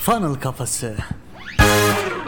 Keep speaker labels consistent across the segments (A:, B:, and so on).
A: Funnel Kafası.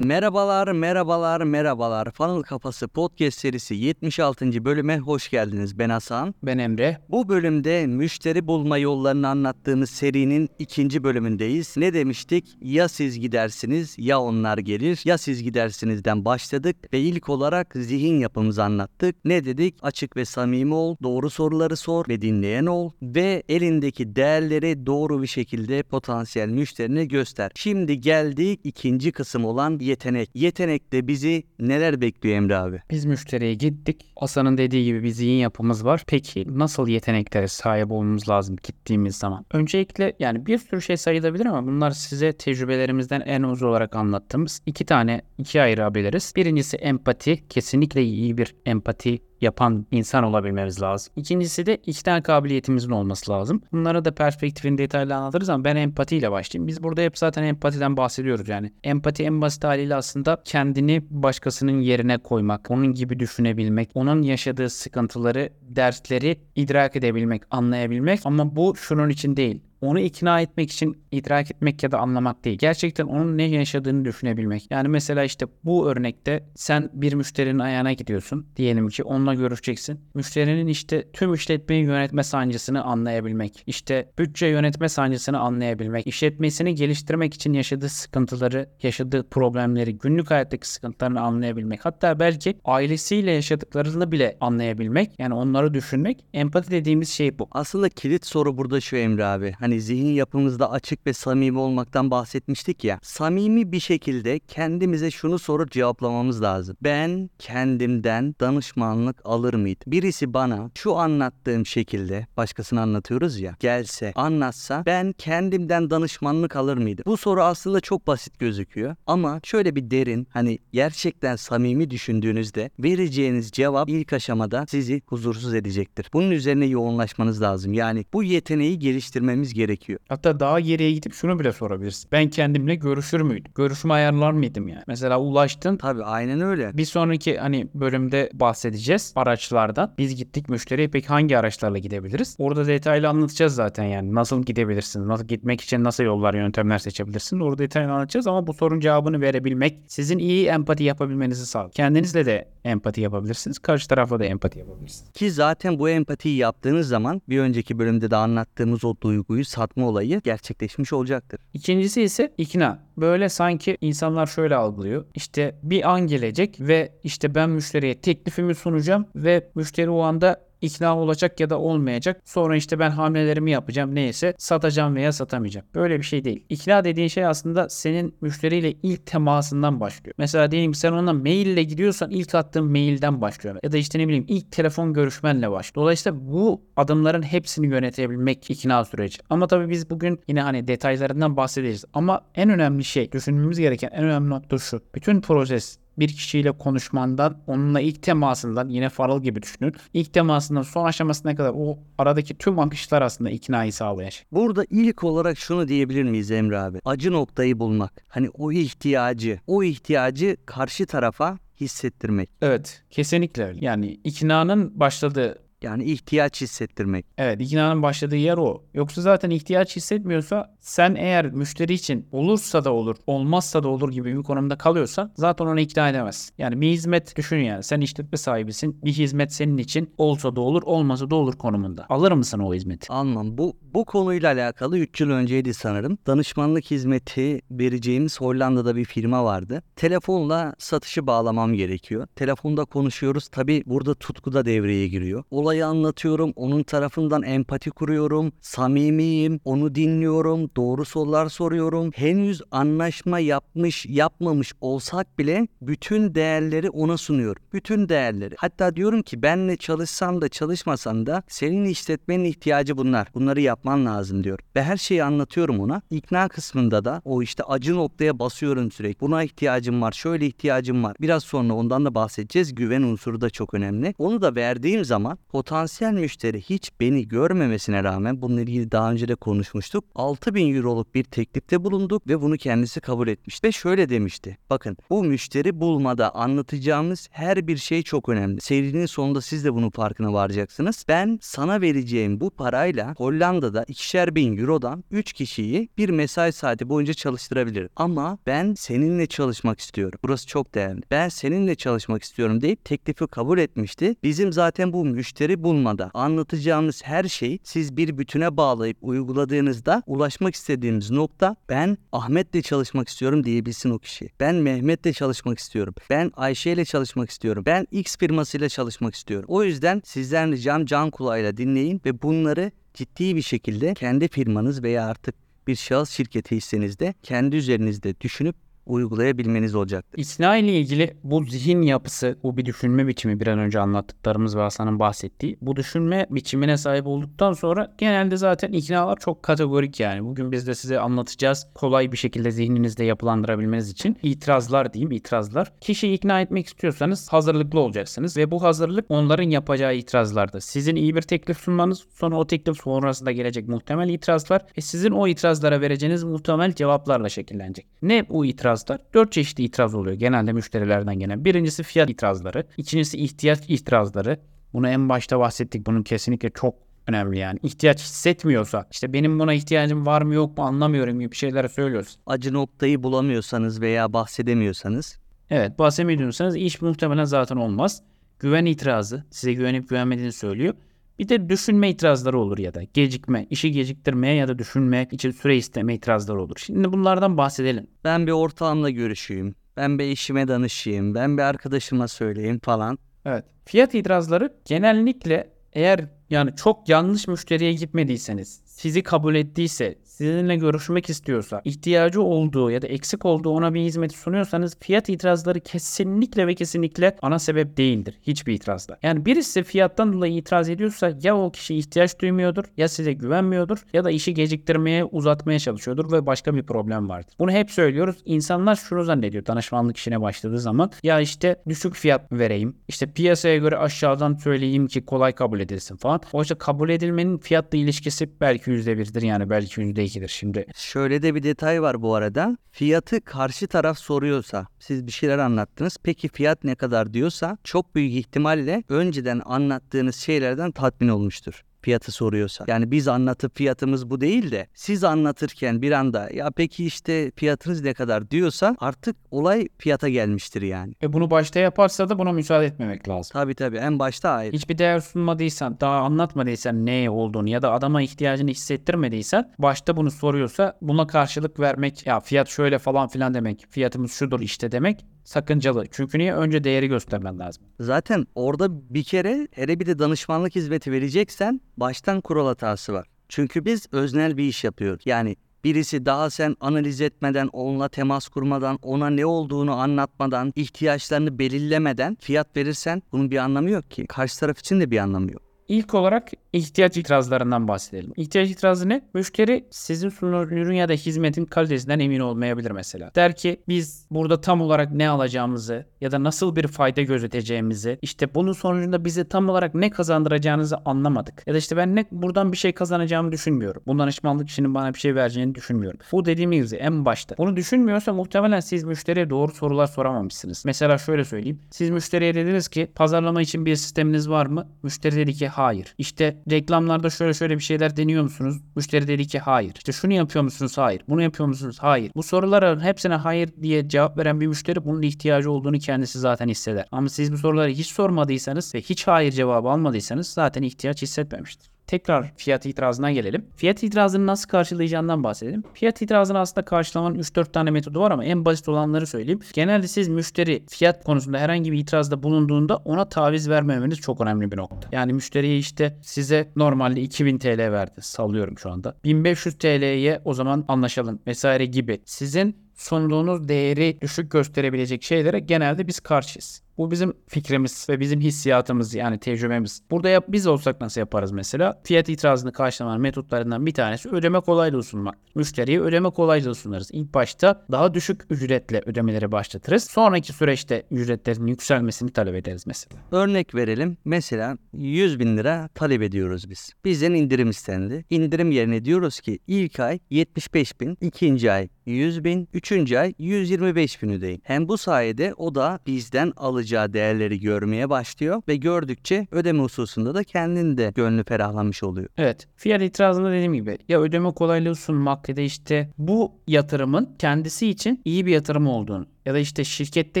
B: Merhabalar, merhabalar, merhabalar. Funnel Kafası Podcast serisi 76. bölüme hoş geldiniz. Ben Hasan.
C: Ben Emre.
B: Bu bölümde müşteri bulma yollarını anlattığımız serinin ikinci bölümündeyiz. Ne demiştik? Ya siz gidersiniz ya onlar gelir. Ya siz gidersinizden başladık ve ilk olarak zihin yapımızı anlattık. Ne dedik? Açık ve samimi ol, doğru soruları sor ve dinleyen ol ve elindeki değerleri doğru bir şekilde potansiyel müşterine göster. Şimdi geldik ikinci kısım olan yetenek. Yetenekte bizi neler bekliyor Emre abi?
C: Biz müşteriye gittik. Hasan'ın dediği gibi bir zihin yapımız var. Peki nasıl yeteneklere sahip olmamız lazım gittiğimiz zaman? Öncelikle yani bir sürü şey sayılabilir ama bunlar size tecrübelerimizden en uz olarak anlattığımız iki tane iki ayırabiliriz. Birincisi empati. Kesinlikle iyi bir empati yapan insan olabilmemiz lazım. İkincisi de içten kabiliyetimizin olması lazım. Bunlara da perspektifini detaylı anlatırız ama ben empatiyle başlayayım. Biz burada hep zaten empatiden bahsediyoruz yani. Empati en basit haliyle aslında kendini başkasının yerine koymak, onun gibi düşünebilmek, onun yaşadığı sıkıntıları, dertleri idrak edebilmek, anlayabilmek ama bu şunun için değil onu ikna etmek için idrak etmek ya da anlamak değil. Gerçekten onun ne yaşadığını düşünebilmek. Yani mesela işte bu örnekte sen bir müşterinin ayağına gidiyorsun. Diyelim ki onunla görüşeceksin. Müşterinin işte tüm işletmeyi yönetme sancısını anlayabilmek. İşte bütçe yönetme sancısını anlayabilmek. işletmesini geliştirmek için yaşadığı sıkıntıları, yaşadığı problemleri, günlük hayattaki sıkıntılarını anlayabilmek. Hatta belki ailesiyle yaşadıklarını bile anlayabilmek. Yani onları düşünmek. Empati dediğimiz şey bu.
B: Aslında kilit soru burada şu Emre abi. Hani zihin yapımızda açık ve samimi olmaktan bahsetmiştik ya. Samimi bir şekilde kendimize şunu sorup cevaplamamız lazım. Ben kendimden danışmanlık alır mıydım? Birisi bana şu anlattığım şekilde başkasına anlatıyoruz ya gelse anlatsa ben kendimden danışmanlık alır mıydım? Bu soru aslında çok basit gözüküyor ama şöyle bir derin hani gerçekten samimi düşündüğünüzde vereceğiniz cevap ilk aşamada sizi huzursuz edecektir. Bunun üzerine yoğunlaşmanız lazım. Yani bu yeteneği geliştirmemiz gerekiyor.
C: Hatta daha geriye gidip şunu bile sorabilirsin. Ben kendimle görüşür müydüm? Görüşme ayarlar mıydım yani? Mesela ulaştın.
B: Tabii aynen öyle.
C: Bir sonraki hani bölümde bahsedeceğiz araçlardan. Biz gittik müşteriye peki hangi araçlarla gidebiliriz? Orada detaylı anlatacağız zaten yani. Nasıl gidebilirsin? Nasıl gitmek için nasıl yollar, yöntemler seçebilirsin? Orada detaylı anlatacağız ama bu sorun cevabını verebilmek sizin iyi empati yapabilmenizi sağlar. Kendinizle de empati yapabilirsiniz. Karşı tarafla da empati yapabilirsiniz.
B: Ki zaten bu empatiyi yaptığınız zaman bir önceki bölümde de anlattığımız o duyguyu satma olayı gerçekleşmiş olacaktır.
C: İkincisi ise ikna. Böyle sanki insanlar şöyle algılıyor. İşte bir an gelecek ve işte ben müşteriye teklifimi sunacağım ve müşteri o anda ikna olacak ya da olmayacak. Sonra işte ben hamlelerimi yapacağım neyse satacağım veya satamayacağım. Böyle bir şey değil. İkna dediğin şey aslında senin müşteriyle ilk temasından başlıyor. Mesela diyelim sen ona maille gidiyorsan ilk attığın mailden başlıyor. Ya da işte ne bileyim ilk telefon görüşmenle başlıyor. Dolayısıyla bu adımların hepsini yönetebilmek ikna süreci. Ama tabii biz bugün yine hani detaylarından bahsedeceğiz. Ama en önemli şey düşünmemiz gereken en önemli nokta şu. Bütün proses bir kişiyle konuşmandan, onunla ilk temasından yine Farrell gibi düşünün. İlk temasından son aşamasına kadar o aradaki tüm akışlar aslında iknayı sağlayan şey.
B: Burada ilk olarak şunu diyebilir miyiz Emre abi? Acı noktayı bulmak. Hani o ihtiyacı, o ihtiyacı karşı tarafa hissettirmek.
C: Evet, kesinlikle öyle. Yani iknanın başladığı
B: Yani ihtiyaç hissettirmek.
C: Evet iknanın başladığı yer o. Yoksa zaten ihtiyaç hissetmiyorsa sen eğer müşteri için olursa da olur, olmazsa da olur gibi bir konumda kalıyorsan zaten onu ikna edemezsin. Yani bir hizmet düşün yani sen işletme sahibisin. Bir hizmet senin için olsa da olur, olmasa da olur konumunda. Alır mısın o hizmeti?
B: Almam. Bu bu konuyla alakalı 3 yıl önceydi sanırım. Danışmanlık hizmeti vereceğimiz Hollanda'da bir firma vardı. Telefonla satışı bağlamam gerekiyor. Telefonda konuşuyoruz. Tabi burada tutku da devreye giriyor. Olayı anlatıyorum. Onun tarafından empati kuruyorum. Samimiyim. Onu dinliyorum. Doğru sorular soruyorum. Henüz anlaşma yapmış yapmamış olsak bile bütün değerleri ona sunuyorum. Bütün değerleri. Hatta diyorum ki benle çalışsan da çalışmasan da senin işletmenin ihtiyacı bunlar. Bunları yapman lazım diyor. Ve her şeyi anlatıyorum ona. İkna kısmında da o işte acı noktaya basıyorum sürekli. Buna ihtiyacım var. Şöyle ihtiyacım var. Biraz sonra ondan da bahsedeceğiz. Güven unsuru da çok önemli. Onu da verdiğim zaman potansiyel müşteri hiç beni görmemesine rağmen bununla ilgili daha önce de konuşmuştuk. 6000 euroluk bir teklifte bulunduk ve bunu kendisi kabul etmişti. Ve şöyle demişti. Bakın bu müşteri bulmada anlatacağımız her bir şey çok önemli. Serinin sonunda siz de bunun farkına varacaksınız. Ben sana vereceğim bu parayla Hollanda'da ikişer bin eurodan 3 kişiyi bir mesai saati boyunca çalıştırabilirim. Ama ben seninle çalışmak istiyorum. Burası çok değerli. Ben seninle çalışmak istiyorum deyip teklifi kabul etmişti. Bizim zaten bu müşteri bulmada anlatacağımız her şey siz bir bütüne bağlayıp uyguladığınızda ulaşmak istediğimiz nokta ben Ahmet'le çalışmak istiyorum diyebilsin o kişi. Ben Mehmet'le çalışmak istiyorum. Ben Ayşe ile çalışmak istiyorum. Ben X firmasıyla çalışmak istiyorum. O yüzden sizden ricam can kulağıyla dinleyin ve bunları ciddi bir şekilde kendi firmanız veya artık bir şahıs şirketi hissenizde kendi üzerinizde düşünüp uygulayabilmeniz olacaktır.
C: İkna ile ilgili bu zihin yapısı, bu bir düşünme biçimi bir an önce anlattıklarımız ve Hasan'ın bahsettiği. Bu düşünme biçimine sahip olduktan sonra genelde zaten iknalar çok kategorik yani. Bugün biz de size anlatacağız. Kolay bir şekilde zihninizde yapılandırabilmeniz için itirazlar diyeyim itirazlar. Kişiyi ikna etmek istiyorsanız hazırlıklı olacaksınız ve bu hazırlık onların yapacağı itirazlardır. Sizin iyi bir teklif sunmanız sonra o teklif sonrasında gelecek muhtemel itirazlar ve sizin o itirazlara vereceğiniz muhtemel cevaplarla şekillenecek. Ne bu itirazlar? Dört çeşitli itiraz oluyor genelde müşterilerden gelen. Birincisi fiyat itirazları, ikincisi ihtiyaç itirazları. Bunu en başta bahsettik. Bunun kesinlikle çok önemli yani. İhtiyaç hissetmiyorsa işte benim buna ihtiyacım var mı yok mu anlamıyorum gibi şeyler söylüyoruz.
B: Acı noktayı bulamıyorsanız veya bahsedemiyorsanız
C: Evet bahsedemiyorsanız iş muhtemelen zaten olmaz. Güven itirazı size güvenip güvenmediğini söylüyor. Bir de düşünme itirazları olur ya da gecikme, işi geciktirmeye ya da düşünme için süre isteme itirazları olur. Şimdi bunlardan bahsedelim.
B: ben bir ortağımla görüşeyim, ben bir eşime danışayım, ben bir arkadaşıma söyleyeyim falan.
C: Evet. Fiyat itirazları genellikle eğer yani çok yanlış müşteriye gitmediyseniz, sizi kabul ettiyse, sizinle görüşmek istiyorsa, ihtiyacı olduğu ya da eksik olduğu ona bir hizmeti sunuyorsanız fiyat itirazları kesinlikle ve kesinlikle ana sebep değildir. Hiçbir itirazda. Yani birisi fiyattan dolayı itiraz ediyorsa ya o kişi ihtiyaç duymuyordur ya size güvenmiyordur ya da işi geciktirmeye uzatmaya çalışıyordur ve başka bir problem vardır. Bunu hep söylüyoruz. İnsanlar şunu zannediyor danışmanlık işine başladığı zaman ya işte düşük fiyat vereyim. işte piyasaya göre aşağıdan söyleyeyim ki kolay kabul edilsin falan. Oysa kabul edilmenin fiyatla ilişkisi belki %1'dir yani belki %2'dir şimdi.
B: Şöyle de bir detay var bu arada. Fiyatı karşı taraf soruyorsa, siz bir şeyler anlattınız. Peki fiyat ne kadar diyorsa çok büyük ihtimalle önceden anlattığınız şeylerden tatmin olmuştur. Fiyatı soruyorsa. Yani biz anlatıp fiyatımız bu değil de siz anlatırken bir anda ya peki işte fiyatınız ne kadar diyorsa artık olay fiyata gelmiştir yani.
C: E bunu başta yaparsa da buna müsaade etmemek lazım.
B: Tabii tabii en başta ayrı.
C: Hiçbir değer sunmadıysan, daha anlatmadıysan ne olduğunu ya da adama ihtiyacını hissettirmediysen başta bunu soruyorsa buna karşılık vermek ya fiyat şöyle falan filan demek, fiyatımız şudur işte demek sakıncalı. Çünkü niye? Önce değeri göstermen lazım.
B: Zaten orada bir kere hele bir de danışmanlık hizmeti vereceksen baştan kural hatası var. Çünkü biz öznel bir iş yapıyoruz. Yani birisi daha sen analiz etmeden, onunla temas kurmadan, ona ne olduğunu anlatmadan, ihtiyaçlarını belirlemeden fiyat verirsen bunun bir anlamı yok ki. Karşı taraf için de bir anlamı yok.
C: İlk olarak ihtiyaç itirazlarından bahsedelim. İhtiyaç itirazı ne? Müşteri sizin sunulan ürün ya da hizmetin kalitesinden emin olmayabilir mesela. Der ki biz burada tam olarak ne alacağımızı ya da nasıl bir fayda gözeteceğimizi işte bunun sonucunda bize tam olarak ne kazandıracağınızı anlamadık. Ya da işte ben ne buradan bir şey kazanacağımı düşünmüyorum. Bu danışmanlık işinin bana bir şey vereceğini düşünmüyorum. Bu dediğim gibi en başta. Bunu düşünmüyorsa muhtemelen siz müşteriye doğru sorular soramamışsınız. Mesela şöyle söyleyeyim. Siz müşteriye dediniz ki pazarlama için bir sisteminiz var mı? Müşteri dedi ki hayır. İşte reklamlarda şöyle şöyle bir şeyler deniyor musunuz? Müşteri dedi ki hayır. İşte şunu yapıyor musunuz? Hayır. Bunu yapıyor musunuz? Hayır. Bu sorulara hepsine hayır diye cevap veren bir müşteri bunun ihtiyacı olduğunu kendisi zaten hisseder. Ama siz bu soruları hiç sormadıysanız ve hiç hayır cevabı almadıysanız zaten ihtiyaç hissetmemiştir. Tekrar fiyat itirazına gelelim. Fiyat itirazını nasıl karşılayacağından bahsedelim. Fiyat itirazını aslında karşılamanın 3-4 tane metodu var ama en basit olanları söyleyeyim. Genelde siz müşteri fiyat konusunda herhangi bir itirazda bulunduğunda ona taviz vermemeniz çok önemli bir nokta. Yani müşteriye işte size normalde 2000 TL verdi. Sallıyorum şu anda. 1500 TL'ye o zaman anlaşalım vesaire gibi. Sizin sunduğunuz değeri düşük gösterebilecek şeylere genelde biz karşıyız. Bu bizim fikrimiz ve bizim hissiyatımız yani tecrübemiz. Burada yap, biz olsak nasıl yaparız mesela? Fiyat itirazını karşılamanın metotlarından bir tanesi ödeme kolaylığı sunmak. Müşteriye ödeme kolaylığı sunarız. İlk başta daha düşük ücretle ödemeleri başlatırız. Sonraki süreçte ücretlerin yükselmesini talep ederiz mesela.
B: Örnek verelim. Mesela 100 bin lira talep ediyoruz biz. Bizden indirim istendi. İndirim yerine diyoruz ki ilk ay 75 bin, ikinci ay 100 bin, üçüncü ay 125 bin ödeyin. Hem bu sayede o da bizden alacağı değerleri görmeye başlıyor ve gördükçe ödeme hususunda da kendini de gönlü ferahlamış oluyor.
C: Evet. Fiyat itirazında dediğim gibi ya ödeme kolaylığı sunmak ya da işte bu yatırımın kendisi için iyi bir yatırım olduğunu ya da işte şirkette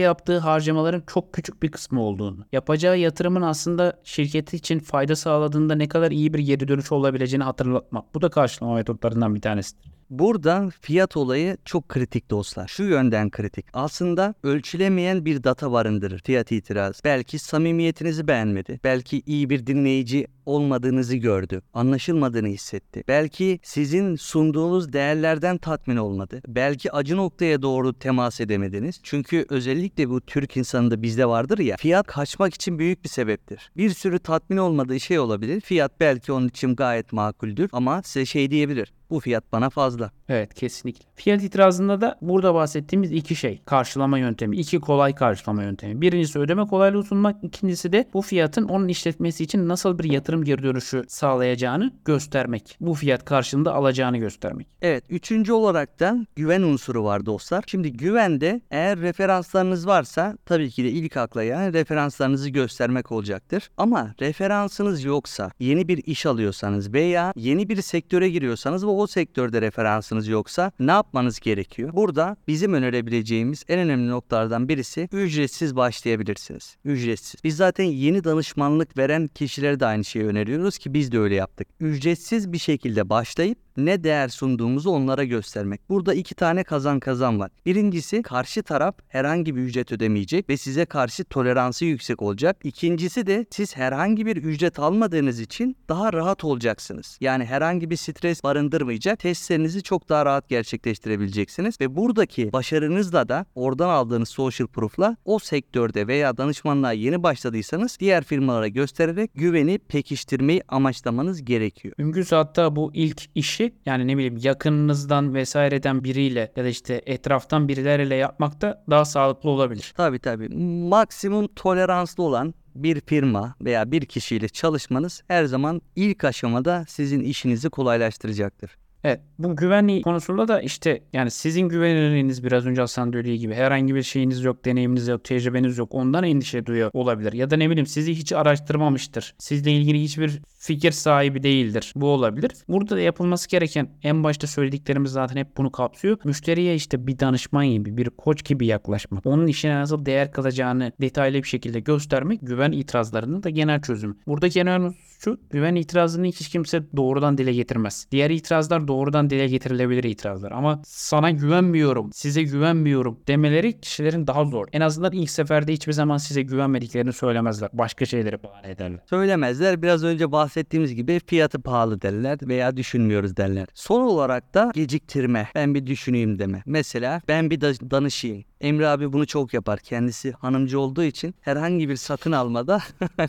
C: yaptığı harcamaların çok küçük bir kısmı olduğunu, yapacağı yatırımın aslında şirketi için fayda sağladığında ne kadar iyi bir geri dönüş olabileceğini hatırlatmak. Bu da karşılama metotlarından bir tanesidir.
B: Burada fiyat olayı çok kritik dostlar. Şu yönden kritik. Aslında ölçülemeyen bir data barındırır fiyat itiraz. Belki samimiyetinizi beğenmedi. Belki iyi bir dinleyici olmadığınızı gördü. Anlaşılmadığını hissetti. Belki sizin sunduğunuz değerlerden tatmin olmadı. Belki acı noktaya doğru temas edemediniz. Çünkü özellikle bu Türk insanında bizde vardır ya fiyat kaçmak için büyük bir sebeptir. Bir sürü tatmin olmadığı şey olabilir. Fiyat belki onun için gayet makuldür ama size şey diyebilir. Bu fiyat bana fazla.
C: Evet kesinlikle. Fiyat itirazında da burada bahsettiğimiz iki şey. Karşılama yöntemi. iki kolay karşılama yöntemi. Birincisi ödeme kolaylığı sunmak. ikincisi de bu fiyatın onun işletmesi için nasıl bir yatırım geri dönüşü sağlayacağını göstermek. Bu fiyat karşılığında alacağını göstermek.
B: Evet, üçüncü olarak da güven unsuru var dostlar. Şimdi güvende eğer referanslarınız varsa tabii ki de ilk akla gelen referanslarınızı göstermek olacaktır. Ama referansınız yoksa, yeni bir iş alıyorsanız veya yeni bir sektöre giriyorsanız ve o sektörde referansınız yoksa ne yapmanız gerekiyor? Burada bizim önerebileceğimiz en önemli noktalardan birisi ücretsiz başlayabilirsiniz. Ücretsiz. Biz zaten yeni danışmanlık veren kişilere de aynı şeyi öneriyoruz ki biz de öyle yaptık. Ücretsiz bir şekilde başlayıp ne değer sunduğumuzu onlara göstermek. Burada iki tane kazan kazan var. Birincisi karşı taraf herhangi bir ücret ödemeyecek ve size karşı toleransı yüksek olacak. İkincisi de siz herhangi bir ücret almadığınız için daha rahat olacaksınız. Yani herhangi bir stres barındırmayacak. Testlerinizi çok daha rahat gerçekleştirebileceksiniz ve buradaki başarınızla da oradan aldığınız social proof'la o sektörde veya danışmanlığa yeni başladıysanız diğer firmalara göstererek güveni pekiştirmeyi amaçlamanız gerekiyor.
C: Mümkünse hatta bu ilk işi yani ne bileyim yakınınızdan vesaireden biriyle ya da işte etraftan birileriyle yapmak da daha sağlıklı olabilir.
B: Tabii tabii. Maksimum toleranslı olan bir firma veya bir kişiyle çalışmanız her zaman ilk aşamada sizin işinizi kolaylaştıracaktır.
C: Evet bu güvenliği konusunda da işte yani sizin güvenilirliğiniz biraz önce Hasan dediği gibi herhangi bir şeyiniz yok, deneyiminiz yok, tecrübeniz yok ondan endişe duyuyor olabilir. Ya da ne bileyim sizi hiç araştırmamıştır. Sizle ilgili hiçbir fikir sahibi değildir. Bu olabilir. Burada da yapılması gereken en başta söylediklerimiz zaten hep bunu kapsıyor. Müşteriye işte bir danışman gibi, bir koç gibi yaklaşmak. Onun işine nasıl değer kalacağını detaylı bir şekilde göstermek güven itirazlarının da genel çözümü. Buradaki en önemli şu güven itirazını hiç kimse doğrudan dile getirmez. Diğer itirazlar doğrudan dile getirilebilir itirazlar ama sana güvenmiyorum, size güvenmiyorum demeleri kişilerin daha zor. En azından ilk seferde hiçbir zaman size güvenmediklerini söylemezler. Başka şeyleri bahane ederler.
B: Söylemezler. Biraz önce bahsettiğimiz gibi fiyatı pahalı derler veya düşünmüyoruz derler. Son olarak da geciktirme. Ben bir düşüneyim deme. Mesela ben bir da- danışayım. Emre abi bunu çok yapar. Kendisi hanımcı olduğu için herhangi bir satın almada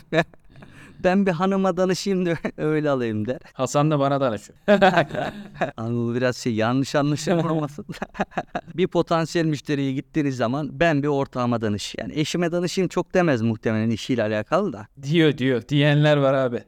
B: ben bir hanıma danışayım da öyle alayım der.
C: Hasan da bana danışıyor.
B: Bu biraz şey yanlış anlaşılmasın. bir potansiyel müşteriye gittiğiniz zaman ben bir ortağıma danış. Yani eşime danışayım çok demez muhtemelen işiyle alakalı da.
C: diyor diyor. Diyenler var abi.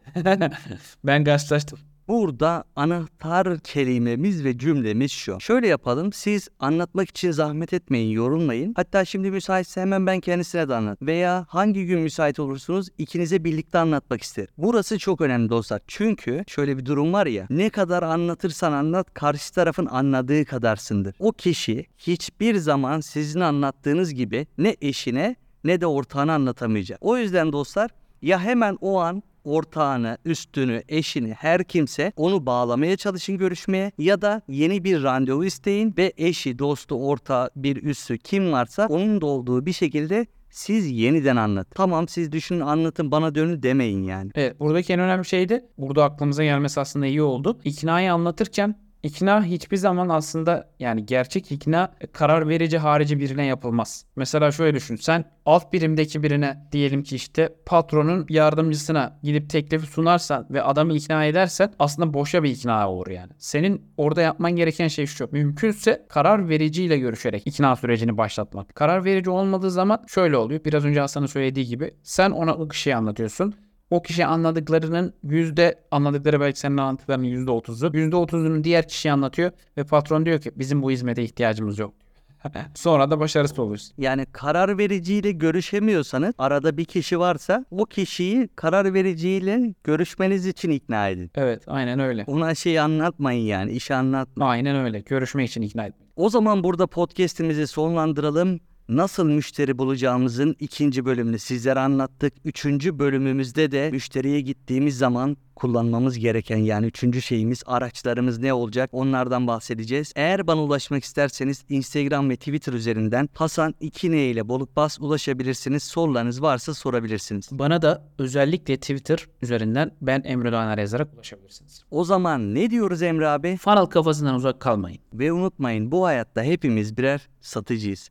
C: ben karşılaştım.
B: Burada anahtar kelimemiz ve cümlemiz şu. Şöyle yapalım. Siz anlatmak için zahmet etmeyin, yorulmayın. Hatta şimdi müsaitse hemen ben kendisine de anlat. Veya hangi gün müsait olursunuz ikinize birlikte anlatmak isterim. Burası çok önemli dostlar. Çünkü şöyle bir durum var ya. Ne kadar anlatırsan anlat karşı tarafın anladığı kadarsındır. O kişi hiçbir zaman sizin anlattığınız gibi ne eşine ne de ortağına anlatamayacak. O yüzden dostlar ya hemen o an ortağını, üstünü, eşini, her kimse onu bağlamaya çalışın görüşmeye ya da yeni bir randevu isteyin ve eşi, dostu, ortağı, bir üssü kim varsa onun da olduğu bir şekilde siz yeniden anlatın. Tamam siz düşünün anlatın bana dönün demeyin yani.
C: Evet buradaki en önemli şey de burada aklımıza gelmesi aslında iyi oldu. İknayı anlatırken İkna hiçbir zaman aslında yani gerçek ikna e, karar verici harici birine yapılmaz. Mesela şöyle düşün. Sen alt birimdeki birine diyelim ki işte patronun yardımcısına gidip teklifi sunarsan ve adamı ikna edersen aslında boşa bir ikna olur yani. Senin orada yapman gereken şey şu. Mümkünse karar vericiyle görüşerek ikna sürecini başlatmak. Karar verici olmadığı zaman şöyle oluyor. Biraz önce Hasan'ın söylediği gibi sen ona kişiyi anlatıyorsun. O kişi anladıklarının yüzde anladıkları belki senin anlattıklarının yüzde otuzu. Yüzde otuzunu diğer kişiye anlatıyor ve patron diyor ki bizim bu hizmete ihtiyacımız yok. Sonra da başarısız oluyorsun.
B: Yani karar vericiyle görüşemiyorsanız arada bir kişi varsa o kişiyi karar vericiyle görüşmeniz için ikna edin.
C: Evet aynen öyle.
B: Ona şey anlatmayın yani işi anlatmayın.
C: Aynen öyle. Görüşmek için ikna etmek.
B: O zaman burada podcast'imizi sonlandıralım. Nasıl müşteri bulacağımızın ikinci bölümünü sizlere anlattık. Üçüncü bölümümüzde de müşteriye gittiğimiz zaman kullanmamız gereken yani üçüncü şeyimiz araçlarımız ne olacak onlardan bahsedeceğiz. Eğer bana ulaşmak isterseniz Instagram ve Twitter üzerinden Hasan 2 ile Boluk Bas ulaşabilirsiniz. Sorularınız varsa sorabilirsiniz.
C: Bana da özellikle Twitter üzerinden ben Emre Doğaner yazarak ulaşabilirsiniz.
B: O zaman ne diyoruz Emre abi?
C: Funnel kafasından uzak kalmayın.
B: Ve unutmayın bu hayatta hepimiz birer satıcıyız.